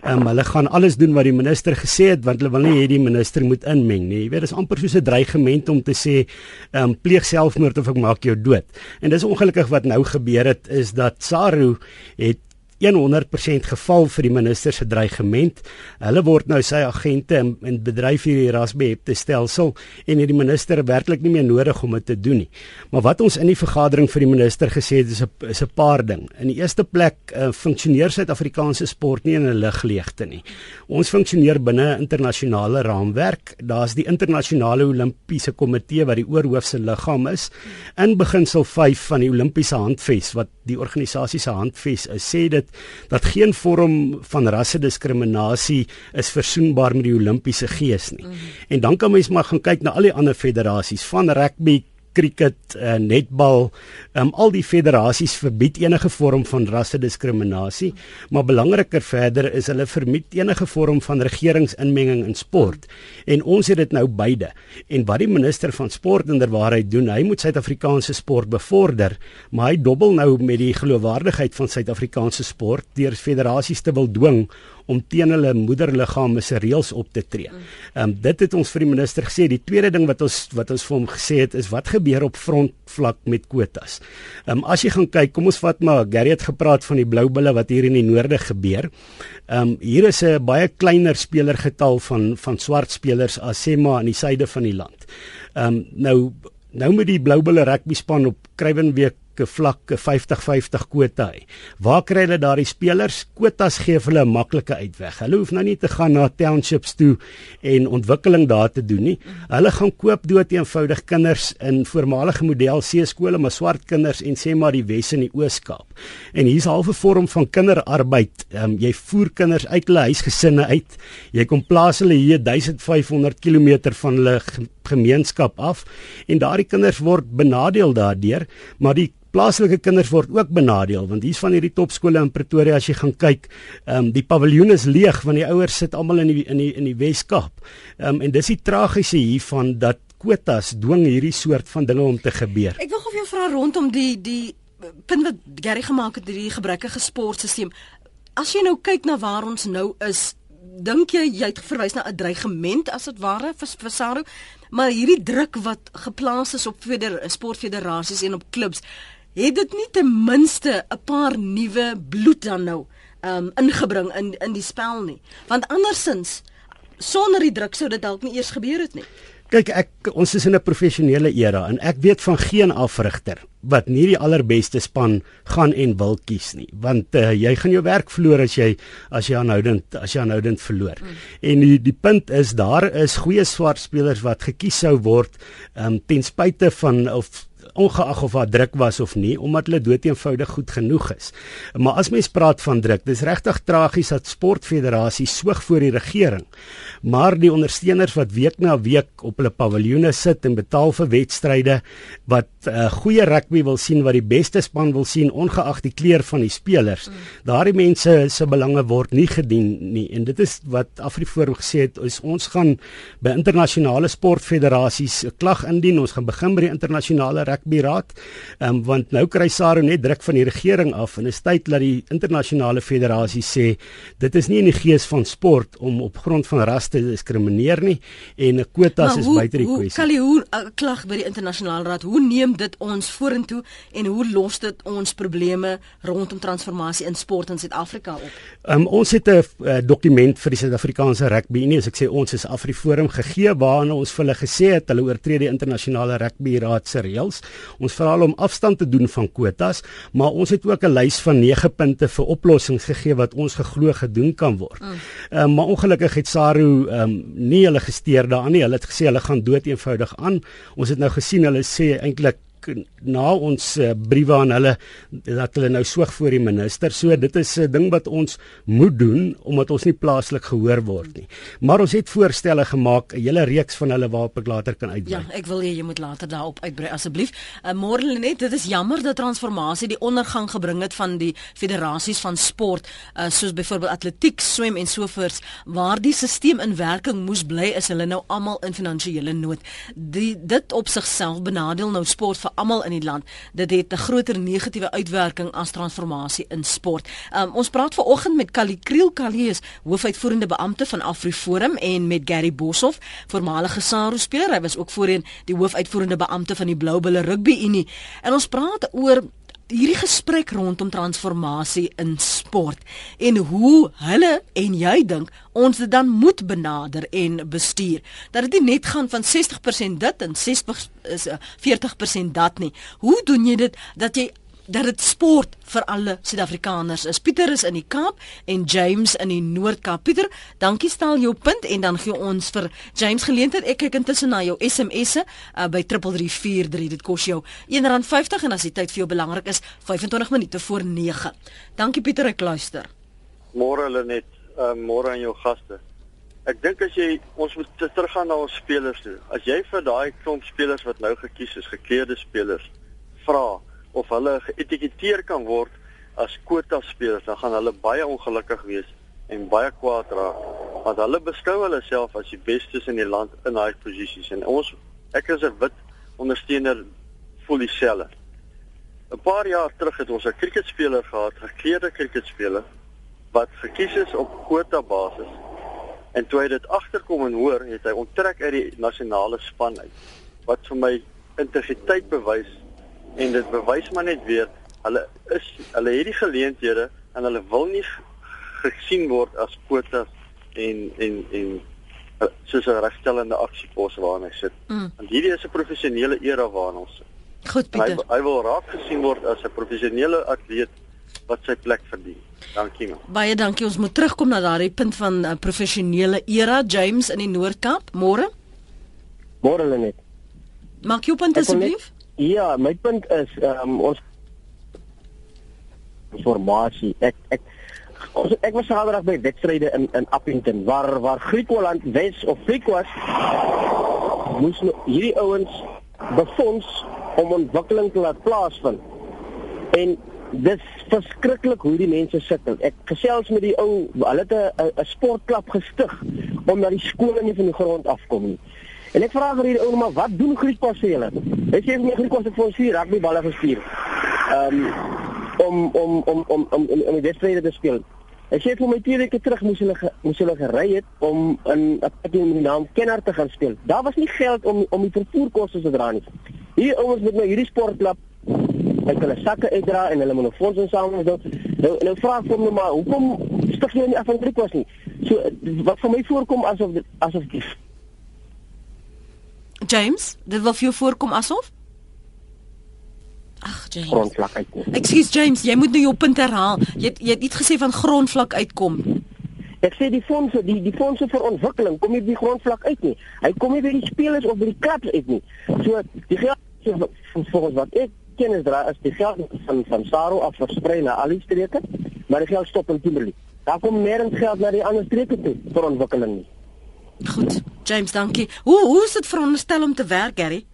Um, hulle gaan alles doen wat die minister gesê het want hulle wil nie hê die minister moet inmeng nie. Jy weet, dit is amper soos 'n dreigement om te sê ehm um, pleeg selfmoord of ek maak jou dood. En dis ongelukkig wat nou gebeur het is dat SARU het 100% geval vir die minister se dreigement. Hulle word nou sy agente in, in bedryf hierdie rasbehepte stelsel en het die minister werklik nie meer nodig om dit te doen nie. Maar wat ons in die vergadering vir die minister gesê het is 'n is 'n paar ding. In die eerste plek uh, funksioneer Suid-Afrikaanse sport nie in 'n ligleegte nie. Ons funksioneer binne 'n internasionale raamwerk. Daar's die internasionale Olimpiese komitee wat die oorhoofse liggaam is. In beginsel 5 van die Olimpiese handves wat die organisasie se handves is, sê dit dat geen vorm van rassediskriminasie is versoenbaar met die Olimpiese gees nie. Mm. En dan kan mens maar gaan kyk na al die ander federasies van rugby, cricket, uh, netbal, um, al die federasies verbied enige vorm van rassediskriminasie, maar belangriker verder is hulle verbied enige vorm van regeringsinmenging in sport. En ons het dit nou beide. En wat die minister van sport inderwaarheid doen, hy moet Suid-Afrikaanse sport bevorder, maar hy dobbel nou met die geloofwaardigheid van Suid-Afrikaanse sport deur federasies te wil dwing om teen hulle moederliggame se reëls op te tree. Ehm um, dit het ons vir die minister gesê. Die tweede ding wat ons wat ons vir hom gesê het is wat gebeur op frontvlak met kwotas. Ehm um, as jy gaan kyk, kom ons vat maar Gary het gepraat van die blou bulle wat hier in die noorde gebeur. Ehm um, hier is 'n baie kleiner spelergetal van van swart spelers as sê maar in die suide van die land. Ehm um, nou nou met die blou bulle rugby span op Kruiwenweek 'n vlak 'n 50-50 kwota hê. Waar kry hulle daardie spelers? Kwotas gee hulle 'n maklike uitweg. Hulle hoef nou nie te gaan na townships toe en ontwikkeling daar te doen nie. Hulle gaan koop dood eenvoudig kinders in voormalige model C skole, maar swart kinders en sê maar die Wes en die Oos-Kaap. En hier's 'n halfe vorm van kinderarbeid. Um, jy voer kinders uit hulle huisgesinne uit. Jy kom plaas hulle hier 1500 km van hulle gemeenskap af en daardie kinders word benadeel daardeur, maar die plaaslike kinders word ook benadeel want hier's van hierdie topskole in Pretoria as jy gaan kyk, ehm um, die paviljoen is leeg want die ouers sit almal in die in die in die Weskaap. Ehm um, en dis die tragiese hiervan dat kwotas dwing hierdie soort van dinge om te gebeur. Ek wil gou vir jou vra rondom die die punt wat Gary gemaak het hierdie gebrekkige sportstelsel. As jy nou kyk na waar ons nou is, dink jy jy het verwys na 'n dreigement as dit ware vir vir Saro, maar hierdie druk wat geplaas is op feder sportfederasies en op klubs, het dit nie ten minste 'n paar nuwe bloed dan nou um ingebring in in die spel nie. Want andersins sonder die druk sou dit dalk nie eers gebeur het nie. Kyk, ek ons is in 'n professionele era en ek weet van geen afrigter wat nie die allerbeste span gaan en wil kies nie, want uh, jy gaan jou werk verloor as jy as jy aanhoudend as jy aanhoudend verloor. Mm. En die die punt is daar is goeie swart spelers wat gekies sou word um, ten spyte van of ongeag of daar druk was of nie omdat hulle doeteenvoudig goed genoeg is. Maar as mens praat van druk, dis regtig tragies dat sportfederasies soog voor die regering. Maar die ondersteuners wat week na week op hulle paviljoene sit en betaal vir wedstryde wat uh, goeie rugby wil sien wat die beste span wil sien ongeag die kleur van die spelers. Mm. Daardie mense se belange word nie gedien nie en dit is wat Afriforum gesê het is ons gaan by internasionale sportfederasies 'n klag indien. Ons gaan begin by die internasionale rugbyraad. Ehm um, want nou kry SARU net druk van die regering af en is tyd dat die internasionale federasie sê dit is nie in die gees van sport om op grond van ras te diskrimineer nie en 'n kwotas is buite die kwessie. Kali hoe uh, klag by die internasionale raad. Hoe neem dit ons vorentoe en hoe los dit ons probleme rondom transformasie in sport in Suid-Afrika op? Ehm um, ons het 'n uh, dokument vir die Suid-Afrikaanse rugby Unie, as ek sê ons is Afriforum gegee waarin ons vir hulle gesê het hulle oortree die internasionale rugby raad se reëls. Ons vra hulle om afstand te doen van kwotas, maar ons het ook 'n lys van 9 punte vir oplossings gegee wat ons geglo gedoen kan word. Mm. um, maar ongelukkig het SARU um, nie hulle gesteer daaraan nie. Hulle het gesê hulle gaan dood eenvoudig aan. Ons het nou gesien hulle sê eintlik na ons uh, briewe aan hulle dat hulle nou soog voor die minister. So dit is 'n ding wat ons moet doen omdat ons nie plaaslik gehoor word nie. Maar ons het voorstelle gemaak, 'n hele reeks van hulle waarop ek later kan uitbrei. Ja, ek wil hê jy moet later daarop uitbrei asseblief. Uh, Môre net, dit is jammer dat transformasie die ondergang gebring het van die federasies van sport, uh, soos byvoorbeeld atletiek, swem en sovoorts, waar die stelsel in werking moes bly is hulle nou almal in finansiële nood. Die dit op sigself benadeel nou sport vir almal in die land. Dit het 'n groter negatiewe uitwerking as transformasie in sport. Um, ons praat vanoggend met Kali Kriel Kalies, hoofuitvoerende beampte van AfriForum en met Gary Boshoff, voormalige SARU speler. Hy was ook voorheen die hoofuitvoerende beampte van die Blou Bulle Rugby Unie. En ons praat oor hierdie gesprek rondom transformasie in sport en hoe hulle en jy dink ons dit dan moet benader en bestuur. Dat dit nie net gaan van 60% dit en 60 is 40% dat nie. Hoe doen jy dit dat jy dat dit sport vir alle Suid-Afrikaners is. Pieter is in die Kaap en James in die Noord-Kaap. Pieter, dankie stel jou punt en dan gee ons vir James geleentheid. Ek kyk intussen na jou SMS'e uh, by 3343. Dit kos jou R1.50 en as die tyd vir jou belangrik is, 25 minute voor 9. Dankie Pieter, ek luister. Môre hulle net, uh, môre aan jou gaste. Ek dink as jy ons moet teruggaan na ons spelers toe. As jy vir daai klomp spelers wat nou gekies is, gekeerde spelers, vra of hulle geetiketeer kan word as kwota spelers, dan gaan hulle baie ongelukkig wees en baie kwaad raak want hulle beskou hulle self as die bestes in die land in daai posisies en ons ek is 'n wit ondersteuner voel dieselfde. 'n Paar jaar terug het ons 'n kriketspeler gehad, gekleurde kriketspeler wat gekies is op kwota basis. En toe hy dit agterkom en hoor, het hy onttrek uit die nasionale span uit. Wat vir my integriteit bewys en dit bewys maar net weer hulle is hulle het die geleenthede en hulle wil nie gesien word as kwotas en en en eh, soos 'n regstellende aksiepos waarna hy sit. Mm. Want hierdie is 'n professionele era waarna ons sit. Goed Pieter. Hy, hy wil raak gesien word as 'n professionele atleet wat sy plek verdien. Dankie man. Baie dankie. Ons moet terugkom na daardie punt van 'n uh, professionele era James in die Noord-Kaap. Môre? Môre lê net. Maak jou punt asseblief. Ja, my punt is ehm um, ons informasie. Ek ek ons ek was saterdag by wedstryde in in Appington waar waar Griekeland Wes of Griekwas moes nou hierdie ouens befonds om ontwikkeling te laat plaasvind. En dis verskriklik hoe die mense sukkel. Ek gesels met die ou, hulle het 'n 'n sportklub gestig omdat die skole nie van die grond afkom nie. En ek vra vir hierdie ou maar wat doen Griekwas vir julle? Hy sê vir my Griekwas het vir ons hier rugbyballe gestuur. um, om om om om om om, om die wedstryde te speel. Ek sê vir my twee weke terug moes hulle moes hulle gery het om in 'n pakkie met die naam Kenner te gaan speel. Daar was nie geld om om die vervoerkoste te dra nie. Hierdie ouens met nou hierdie sportklub met hulle sakke uitdra en hulle moet 'n fonds insamel en so. Nou nou vra ek hom nou maar, hoekom stig jy nie afhanklik was nie? So wat vir my voorkom asof asof die James, dit wil vir jou voorkom asof Ag James. grondvlak uitkom. Ekskuus James, jy moet nou jou punt herhaal. Jy het, jy het iets gesê van grondvlak uitkom. Ek sê die fondse, die die fondse vir ontwikkeling kom nie by die grondvlak uit nie. Hy kom nie by die spelers of by die klubs uit nie. So die geld volgens wat ek kennis dra is die geld van van Saro af versprei na al die streke, maar die geld stop in Kimberley. Daar kom meer geld na die ander streke toe vir ontwikkeling nie. Goed. James, dankie. Hoe hoe is dit veronderstel om te werk, Gary?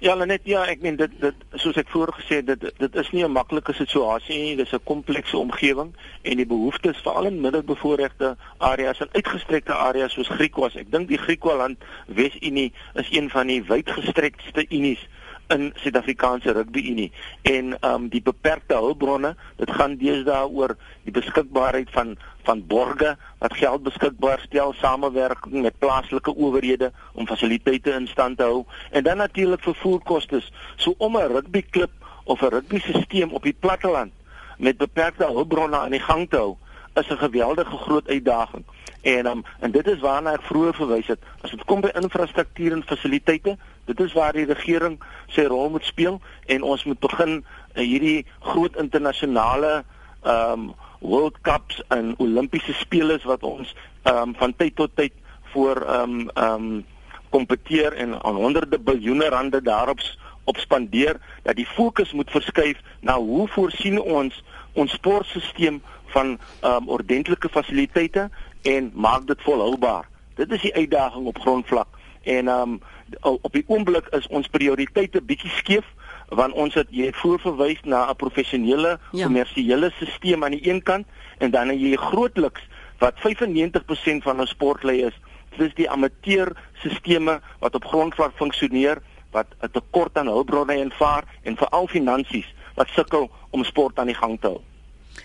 Ja, net ja, ek meen dit dit soos ek vroeër gesê het, dit dit is nie 'n maklike situasie nie. Dis 'n komplekse omgewing en die behoeftes veral in middelbevoorregte areas en uitgestrekte areas soos Griekwas. Ek dink die Griekwaland Wes-Unie is een van die wydgestrekste unies in Suid-Afrikaanse Rugby Unie en um, die beperkte hulpbronne, dit gaan deesdae oor die beskikbaarheid van van borge wat geld beskikbaar stel, samewerking met plaaslike owerhede om fasiliteite in stand te hou en dan natuurlik vervoerkoste. So om 'n rugbyklub of 'n rugbystelsel op die platteland met beperkte hulpbronne aan die gang te hou, is 'n geweldige groot uitdaging. En um, en dit is waarna ek vroeër verwys het. As dit kom by infrastruktuur en fasiliteite, dit is waar die regering sy rol moet speel en ons moet begin uh, hierdie groot internasionale ehm um, World Cups en Olimpiese spele wat ons ehm um, van tyd tot tyd voor ehm um, ehm um, kompeteer en aan honderde biljoene rande daarop op spandeer dat die fokus moet verskuif na hoe voorsien ons ons sportstelsel van ehm um, ordentlike fasiliteite en maak dit volhoubaar. Dit is die uitdaging op grondvlak. En ehm um, op die oomblik is ons prioriteite bietjie skeef want ons het jy voorverwys na 'n professionele ja. kommersiële stelsel aan die een kant en dan het jy grootliks wat 95% van ons sportlei is. Dit is die amateur stelsels wat op grondvlak funksioneer wat 'n tekort aan hulpbronne ervaar en veral finansies wat sukkel om sport aan die gang te hou.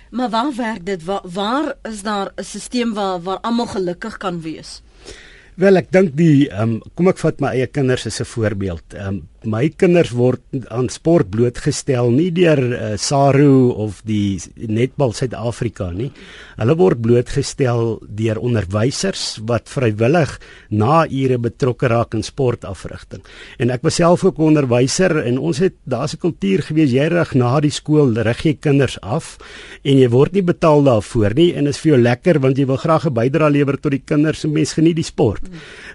Maar waar werk dit? Waar, waar is daar 'n stelsel waar waar almal gelukkig kan wees? Wel ek dink die um, kom ek vat my eie kinders as 'n voorbeeld. Um, my kinders word aan sport blootgestel nie deur uh, SARU of die Netbal Suid-Afrika nie. Hulle word blootgestel deur onderwysers wat vrywillig na ure betrokke raak in sportafrigting. En ek was self ook 'n onderwyser en ons het daar's 'n kultuur gewees jy rig na die skool rig jy kinders af en jy word nie betaal daarvoor nie en is vir jou lekker want jy wil graag 'n bydrae lewer tot die kinders en mens geniet die sport.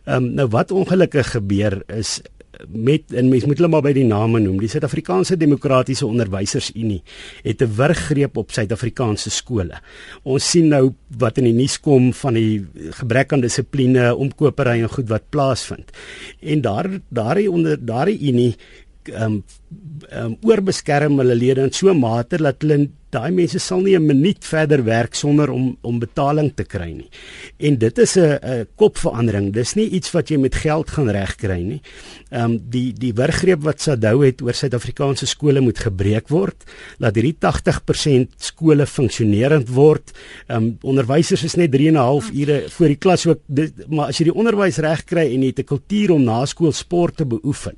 Ehm um, nou wat ongelukkig gebeur is met en mens moet hulle maar by die name noem. Die Suid-Afrikaanse Demokratiese Onderwysersunie het 'n wurggreep op Suid-Afrikaanse skole. Ons sien nou wat in die nuus kom van die gebrek aan dissipline, omkopery en goed wat plaasvind. En daar daardie onder daardie unie ehm um, ehm um, oorbeskerm hulle lede in so 'n mate dat hulle daai mense sal nie 'n minuut verder werk sonder om om betaling te kry nie. En dit is 'n 'n kopverandering. Dis nie iets wat jy met geld gaan regkry nie. Ehm um, die die wurggreep wat Sadou het oor Suid-Afrikaanse skole moet gebreek word. Laat hierdie 80% skole funksionerend word. Ehm um, onderwysers is net 3 en 'n half ure voor die klas ook dit, maar as jy die onderwys regkry en jy het 'n kultuur om na skool sport te beoefen,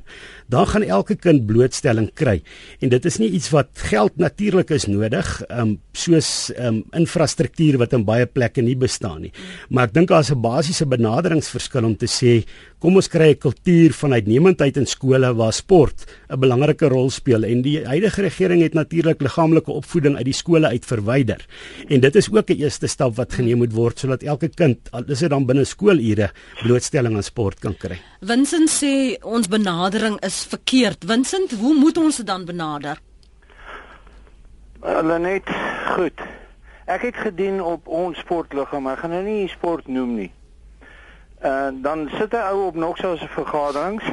dan gaan elke kind blootstelling kry. En dit is nie iets wat geld natuurlik is nodig um soos um infrastruktuur wat in baie plekke nie bestaan nie. Maar ek dink daar's 'n basiese benaderingsverskil om te sê kom ons kry 'n kultuur van uitnemendheid in skole waar sport 'n belangrike rol speel en die huidige regering het natuurlik liggaamlike opvoeding uit die skole uit verwyder. En dit is ook 'n eerste stap wat geneem moet word sodat elke kind al is dit dan binne skoolure blootstelling aan sport kan kry. Vincent sê ons benadering is verkeerd. Vincent, hoe moet ons dit dan benader? Hulle net goed. Ek het gedien op ons sportliggaam, maar ek gaan nou nie sport noem nie. En uh, dan sit 'n ou op nog so 'n vergaderings,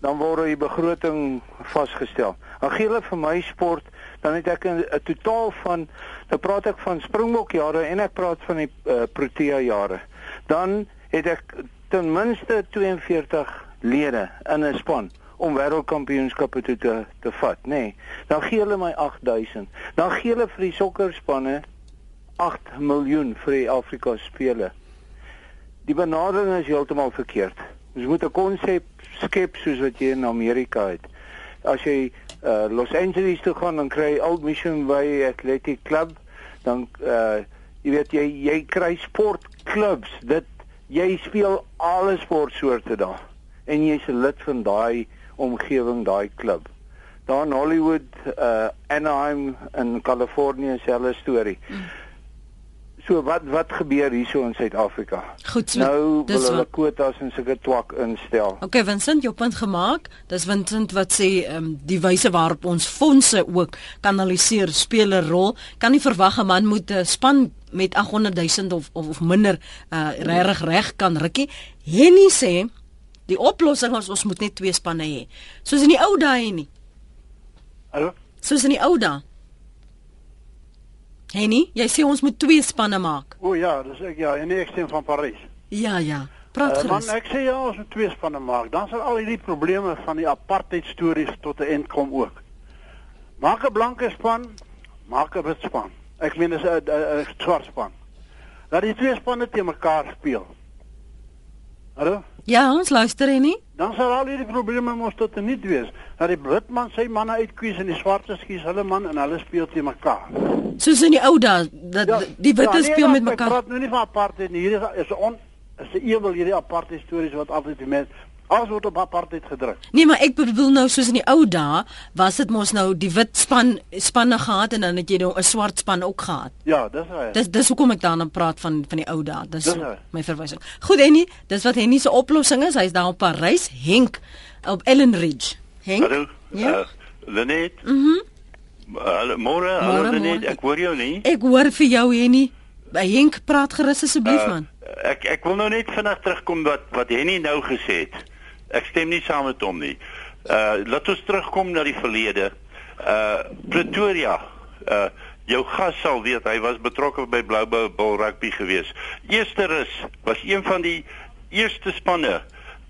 dan word die begroting vasgestel. Dan gee hulle vir my sport, dan het ek 'n totaal van nou praat ek van Springbok jare en ek praat van die uh, Protea jare. Dan het ek ten minste 42 lede in 'n span om wêreldkampioenskappe toe te te vat, nê. Nee, dan gee hulle my 8000. Dan gee hulle vir die sokkerspanne 8 miljoen vir die Afrika spele. Die benadering is heeltemal verkeerd. Ons moet 'n konsep skep soos wat jy in Amerika het. As jy uh, Los Angeles toe gaan dan kry jy Old Mission Way Athletic Club, dan uh, jy weet jy jy kry sportklubs. Dit jy speel alle sportsoorte daar en jy's 'n lid van daai omgewing, daai klub. Daar in Hollywood, uh Anaheim in Kalifornië selfe storie. Mm. So wat wat gebeur hierso in Suid-Afrika? Goed, so, nou wil hulle kwotas en sulke twak instel. Okay, Vincent, jou punt gemaak. Dis Vincent wat sê ehm um, die wyse waarop ons fondse ook kanaliseer speel 'n rol. Kan nie verwag 'n man moet 'n uh, span met 800 000 of, of of minder uh regtig reg kan rukkie. Henny sê die oplossing is ons moet net twee spanne hê. Soos in die ou dae nie. Hallo. Soos in die ou dae. Henny, jy sê ons moet twee spanne maak. O ja, dis ek ja, en ek stem van Parys. Ja, ja. Praat uh, gerus. Man, ek sê ja, ons moet twee spanne maak. Dan sal al hierdie probleme van die apartheid stories tot 'n eind kom ook. Maak 'n blanke span, maak 'n wit span. Ek meen dis 'n swart span. Laat die twee spanne te mekaar speel. Hallo? Ja, ons luister Henny. Dan sal al hierdie probleme mos tot 'n niet wees. Dat die wit man sy manne uitkies en die swartes kies hulle man en hulle speel te mekaar. Soos in die ou dae dat ja, die witte ja, nee, speel met mekaar. Ek praat nou nie van apartheid nie. Hier is on is 'n ewel hierdie apartheid stories wat altyd die mense alles word op apartheid gedruk. Nee, maar ek bedoel nou soos in die ou dae was dit mos nou die wit span spanne gehad en dan het jy nou 'n swart span ook gehad. Ja, dis reg. Dis dis hoekom ek dan praat van van die ou dae. Dis, dis my verwysing. Goed Henny, dis wat Henny se oplossing is. Hy's daar op Parys, Henk op Ellen Ridge. Henk? Hallo. Ja. Uh, Lenet. Mhm. Mm Hallo, môre, hallo Lenet. Ek hoor jou nie. Ek hoor vir jou Henny. By Henk praat gerus asseblief uh, man. Ek ek wil nou net vinnig terugkom wat wat Henny nou gesê het. Ek stem nie saam met hom nie. Uh laat ons terugkom na die verlede. Uh Pretoria. Uh jou gas sal weet hy was betrokke by Blue Bull rugby gewees. Eerste rus was een van die eerste spanne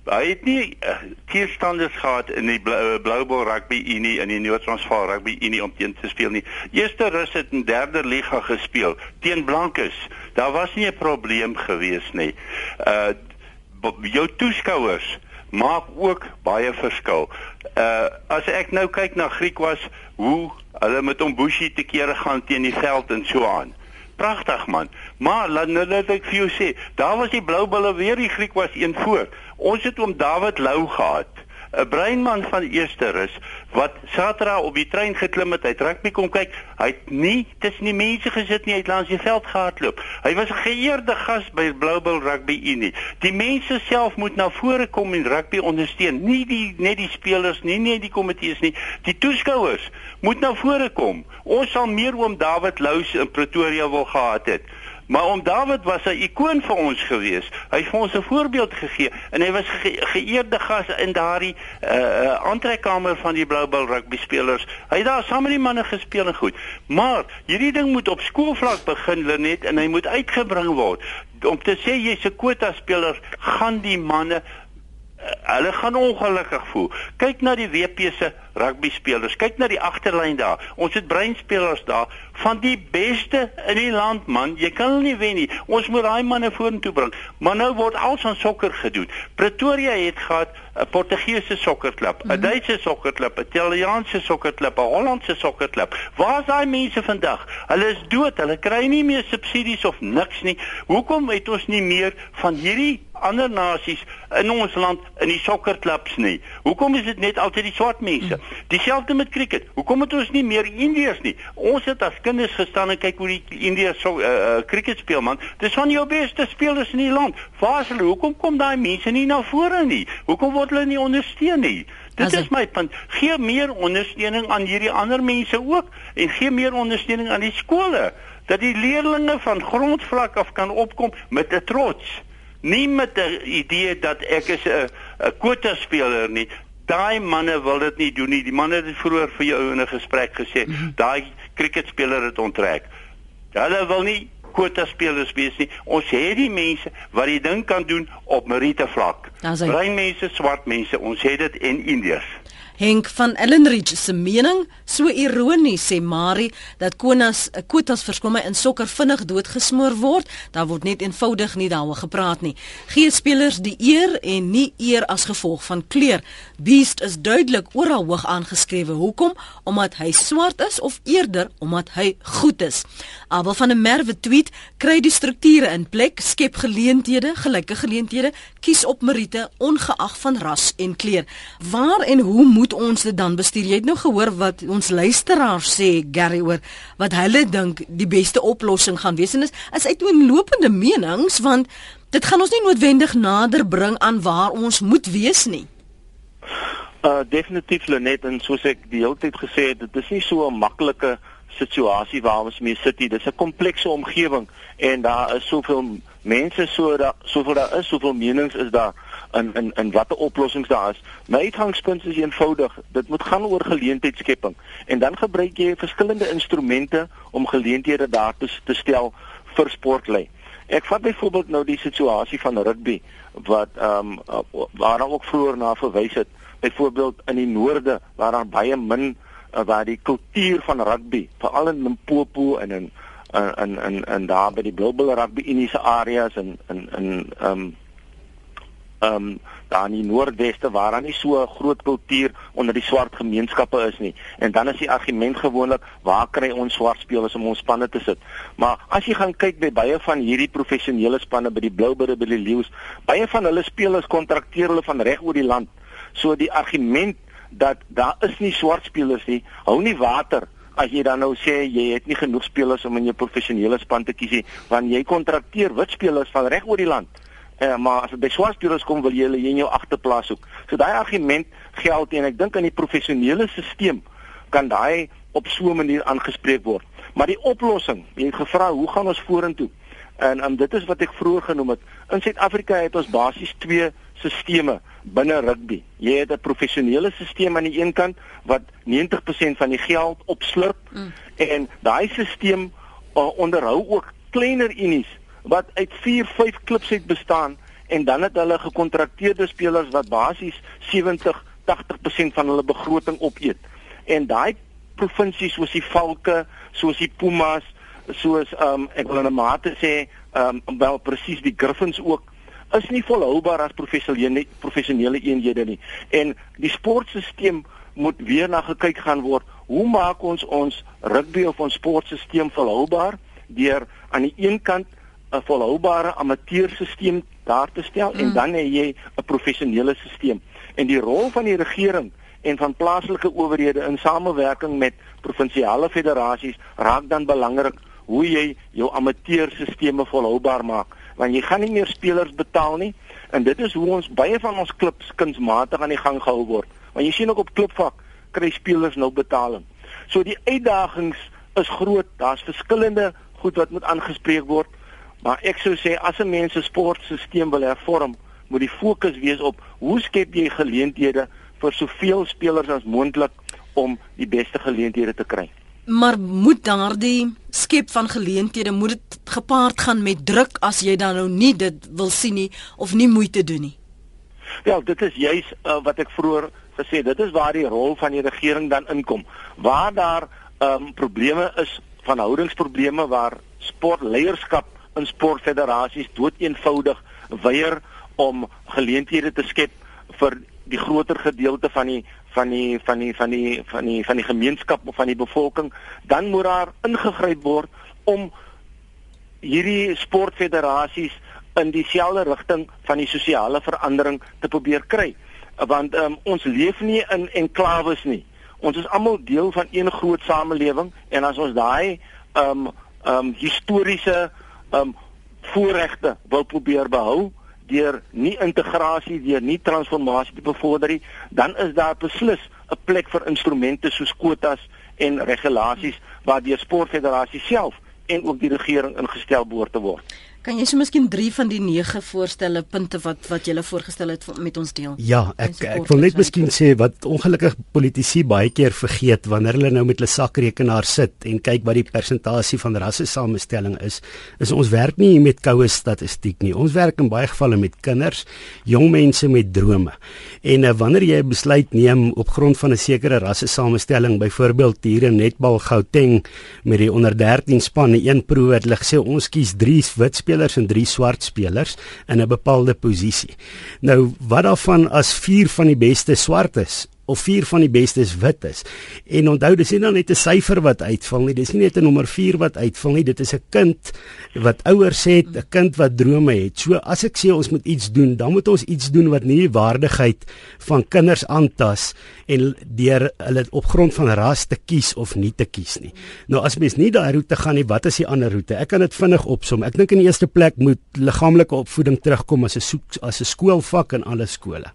Hy het nie uh, teestanders gehad in die Blue Bull Rugby Unie in die Noord-Transvaal Rugby Unie om teen te speel nie. Eerste rus het in derde liga gespeel teen Blankes. Daar was nie 'n probleem gewees nie. Uh jou toeskouers maak ook baie verskil. Uh as ek nou kyk na Griekwas, hoe hulle met Ombushi te kere gaan teen die veld en so aan. Pragtig man. Maar laat nou net ek vir jou sê, daar was die blou bulle weer die Griekwas een voor. Ons het oom David Lou gehad. 'n breinman van eerste rus wat Saterdag op die trein geklim het, hy het rugby kom kyk. Hy het nie tussen die mense gesit nie, hy het langs die veld gehardloop. Hy was 'n geëerde gas by Bluebell Rugby Unie. Die mense self moet na vore kom en rugby ondersteun, nie die net die spelers nie, nie die komitees nie. Die toeskouers moet na vore kom. Ons sal meer oom David Lous in Pretoria wil gehad het. Maar om Dawid was 'n ikoon vir ons gewees. Hy het vir ons 'n voorbeeld gegee en hy was ge geëerde gas in daardie uh aantrekkamer van die Blue Bull rugby spelers. Hy het daar saam met die manne gespeel en goed. Maar hierdie ding moet op skoolvlak begin Lenet en hy moet uitgebring word. Om te sê jy's 'n kwota speler, gaan die manne hulle gaan ongelukkig voel. Kyk na die WP se rugby spelers. Kyk na die agterlyn daar. Ons het breinspelers daar van die beste in die land man. Jy kan hulle nie wen nie. Ons moet daai manne vorentoe bring. Maar nou word alles aan sokker gedoen. Pretoria het gehad 'n Portugese sokkerklub, 'n mm -hmm. Duitse sokkerklub, 'n Italiaanse sokkerklub, 'n Hollandse sokkerklub. Waar is daai mense vandag? Hulle is dood. Hulle kry nie meer subsidies of niks nie. Hoekom het ons nie meer van hierdie ander nasies in ons land in die sokkerklubs nie. Hoekom is dit net altyd die swart mense? Dieselfde met cricket. Hoekom het ons nie meer Indiërs nie? Ons het as kinders gestaan en kyk hoe die Indiërs so uh, uh, cricket speel man. Dis van jou beste spelers in die land. Waar is hulle? Hoekom kom daai mense nie na vore nie? Hoekom word hulle nie ondersteun nie? Dit is my punt. Gee meer ondersteuning aan hierdie ander mense ook en gee meer ondersteuning aan die skole dat die leerders van grondvlak af kan opkom met 'n trots nie met 'n idee dat ek is 'n 'n kwota speler nie. Daai manne wil dit nie doen nie. Die manne het vroeër vir jou in 'n gesprek gesê, mm -hmm. daai kriketspeler het onttrek. Hulle wil nie kwota spelers wees nie. Ons het die mense wat die ding kan doen op meriete vlak. Bruin mense, swart mense, ons het dit en Indiërs. Henk van Ellenridge se mening, so ironies sê Marie dat Konas kwotas verskomme in sokker vinnig doodgesmoor word, daar word net eenvoudig nie daaroor gepraat nie. Gee spelers die eer en nie eer as gevolg van kleur. Beast is duidelik oral hoog aangeskrewe. Hoekom? Omdat hy swart is of eerder omdat hy goed is. Abel van der Merwe tweet: "Kry die strukture in plek, skep geleenthede, gelyke geleenthede, kies op meriete ongeag van ras en kleur." Waar en hoe moet ons dit dan bestuur? Jy het nou gehoor wat ons luisteraars sê Gary oor wat hulle dink die beste oplossing gaan wees en is is uiteenlopende menings want dit gaan ons nie noodwendig nader bring aan waar ons moet wees nie. Uh definitief Lenet en soos ek die hele tyd gesê het, dit is nie so 'n maklike situasie waar ons mee sit nie. Dis 'n komplekse omgewing en daar is soveel mense so daar soveel daar is, soveel menings is daar in in in watter oplossings daar is. My uitgangspunt is eenvoudig. Dit moet gaan oor geleentheidsskepping en dan gebruik jy verskillende instrumente om geleenthede daar te, te stel vir sportlei. Ek vat byvoorbeeld nou die situasie van rugby wat ehm um, waar ook vroeër na verwys het. Byvoorbeeld in die noorde waar daar baie min uh, waar die kultuur van rugby, veral in Limpopo en in in in in daar by die Global Rugby Uniese areas en in in ehm um, ehm um, daar in die noordweste waar daar nie so 'n groot kultuur onder die swart gemeenskappe is nie. En dan is die argument gewoonlik, waar kry ons swart spelers om ons spanne te sit? Maar as jy gaan kyk by baie van hierdie professionele spanne by die Bluebirds by die Lions, baie van hulle spelers kontrakteer hulle van reg oor die land. So die argument dat daar is nie swart spelers nie, hou nie water as jy dan nou sê jy het nie genoeg spelers om in jou professionele span te kies nie, want jy kontrakteer wit spelers van reg oor die land. Eh, maar as dit by swart spelers kom, wil jy hulle in jou agterplaas hoek. So daai argument geld en ek dink aan die professionele stelsel kan daai op so 'n manier aangespreek word. Maar die oplossing, jy het gevra, hoe gaan ons vorentoe? En en dit is wat ek vroeër genoem het. In Suid-Afrika het ons basies twee stelsels binne rugby. Jy het 'n professionele stelsel aan die een kant wat 90% van die geld opslurp mm. en daai stelsel uh, onderhou ook kleiner unies wat uit 4, 5 klubs het bestaan en dan het hulle gekontrakteerde spelers wat basies 70, 80% van hulle begroting opeet. En daai provinsies soos die Valke, soos die Pumas, soos ehm um, ek wil in 'n mate sê ehm um, wel presies die Griffins ook is nie volhoubaar as professionele professionele eenhede nie. En die sportstelsel moet weer na gekyk gaan word. Hoe maak ons ons rugby of ons sportstelsel volhoubaar deur aan die een kant 'n volhoubare amateurstelsel daar te stel mm. en dan het jy 'n professionele stelsel. En die rol van die regering en van plaaslike owerhede in samewerking met provinsiale federasies raak dan belangrik hoe jy jou amateurstelsels volhoubaar maak. Want jy gaan nie meer spelers betaal nie en dit is hoe ons baie van ons klubs kunsmatig aan die gang gehou word. Want jy sien ook op klubvak kry spelers nou betaling. So die uitdagings is groot. Daar's verskillende goed wat moet aangespreek word Maar ek sou sê as 'n mens se sportstelsel wil hervorm, moet die fokus wees op hoe skep jy geleenthede vir soveel spelers as moontlik om die beste geleenthede te kry. Maar moet daardie skep van geleenthede moet dit gepaard gaan met druk as jy dan nou nie dit wil sien nie of nie moeite doen nie. Ja, dit is juis uh, wat ek vroeër gesê. Dit is waar die rol van die regering dan inkom. Waar daar ehm um, probleme is, verhoudingsprobleme waar sportleierskap in sportfederasies doeteenvoudig weier om geleenthede te skep vir die groter gedeelte van die van die van die van die van die van die gemeenskap of van die bevolking dan moet daar ingegryp word om hierdie sportfederasies in dieselfde rigting van die sosiale verandering te probeer kry. Want um, ons leef nie in enklawes nie. Ons is almal deel van een groot samelewing en as ons daai um um historiese um voorregte wil probeer behou deur nie integrasie deur nie transformasie te bevorder nie, dan is daar beslis 'n plek vir instrumente soos kwotas en regulasies waar die sportfederasie self en ook die regering ingestel behoort te word. Kan jy so miskien 3 van die 9 voorstelle punte wat wat jy voorgestel het met ons deel? Ja, ek ek wil net miskien sê wat ongelukkig politici baie keer vergeet wanneer hulle nou met hulle sakrekenaar sit en kyk wat die persentasie van rasse samestelling is, is ons werk nie met koue statistiek nie. Ons werk in baie gevalle met kinders, jong mense met drome. En uh, wanneer jy 'n besluit neem op grond van 'n sekere rasse samestelling, byvoorbeeld hier in netbal Gauteng met die onder 13 span, 'n een proe het hulle gesê ons kies 3 wit spelers en 3 swart spelers in 'n bepaalde posisie. Nou, wat daarvan as 4 van die beste swart is of 4 van die bestes wit is. En onthou dis nie nou net 'n syfer wat uitval nie, dis nie net 'n nommer 4 wat uitval nie, dit is 'n kind wat ouers het, 'n kind wat drome het. So as ek sê ons moet iets doen, dan moet ons iets doen wat nie die waardigheid van kinders aantas en deur hulle op grond van ras te kies of nie te kies nie. Nou as mens nie daai roete gaan nie, wat is die ander roete? Ek kan dit vinnig opsom. Ek dink in die eerste plek moet liggaamlike opvoeding terugkom as 'n as 'n skoolvak in alle skole.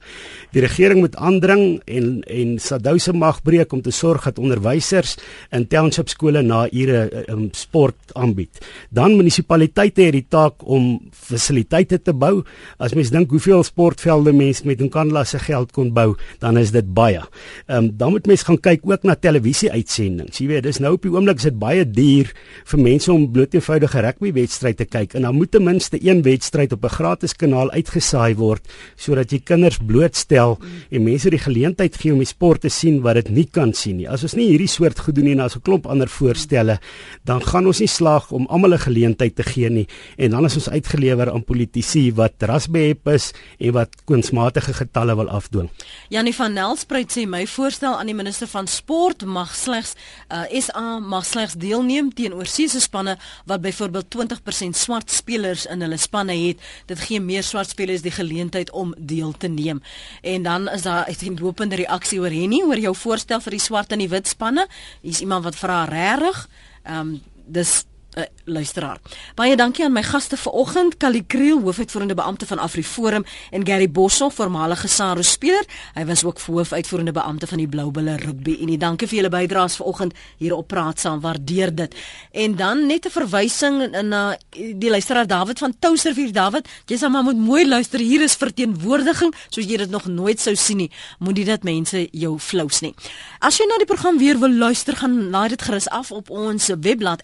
Die regering moet aandring en en Sadou se mag breek om te sorg dat onderwysers in township skole na ure um, sport aanbied. Dan munisipaliteite het die taak om fasiliteite te bou. As mens dink hoeveel sportvelde mense met Nkandla se geld kon bou, dan is dit baie. Ehm um, dan moet mense gaan kyk ook na televisie-uitsendings. Jy weet, dis nou op die oomblik is dit baie duur vir mense om bloot eenvoudige rugby-wedstryd te kyk en dan moet ten minste een wedstryd op 'n gratis kanaal uitgesaai word sodat jy kinders blootstel en mense die geleentheid gee om die sport te sien wat dit nie kan sien nie. As ons nie hierdie soort goed doen nie en as 'n klomp ander voorstelle, dan gaan ons nie slaag om almal 'n geleentheid te gee nie en dan is ons uitgelewer aan politici wat rasbehep is en wat kunsmatige getalle wil afdwing. Janie van Nelspruit sê my voorstel aan die minister van sport mag slegs uh, SA mag slegs deelneem teen oorsese spanne wat byvoorbeeld 20% swart spelers in hulle spanne het. Dit gee meer swart spelers die geleentheid om deel te neem. En dan is daar 'n lopende reaksie oor Henny oor jou voorstel vir die swart en die wit spanne. Hier's iemand wat vra regtig. Ehm um, dis uh, luisteraar. Baie dankie aan my gaste vanoggend, Kali Kriel, hoofuitvoerende beampte van AfriForum en Gary Bosso, voormalige SARU speler. Hy was ook hoofuitvoerende beampte van die Bloubulle Rugby Unie. Dankie vir julle bydraes vanoggend hier op Praat saam. Waardeer dit. En dan net 'n verwysing na uh, die luisteraar David van Toustervier. David, jy sê maar moet mooi luister. Hier is verteenwoordiging soos jy dit nog nooit sou sien nie. Moenie dit mense jou flous nie. As jy na die program weer wil luister, gaan laai dit gerus af op ons webblad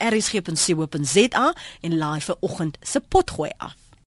rsg.co.za en laai vir oggend se potgooi af.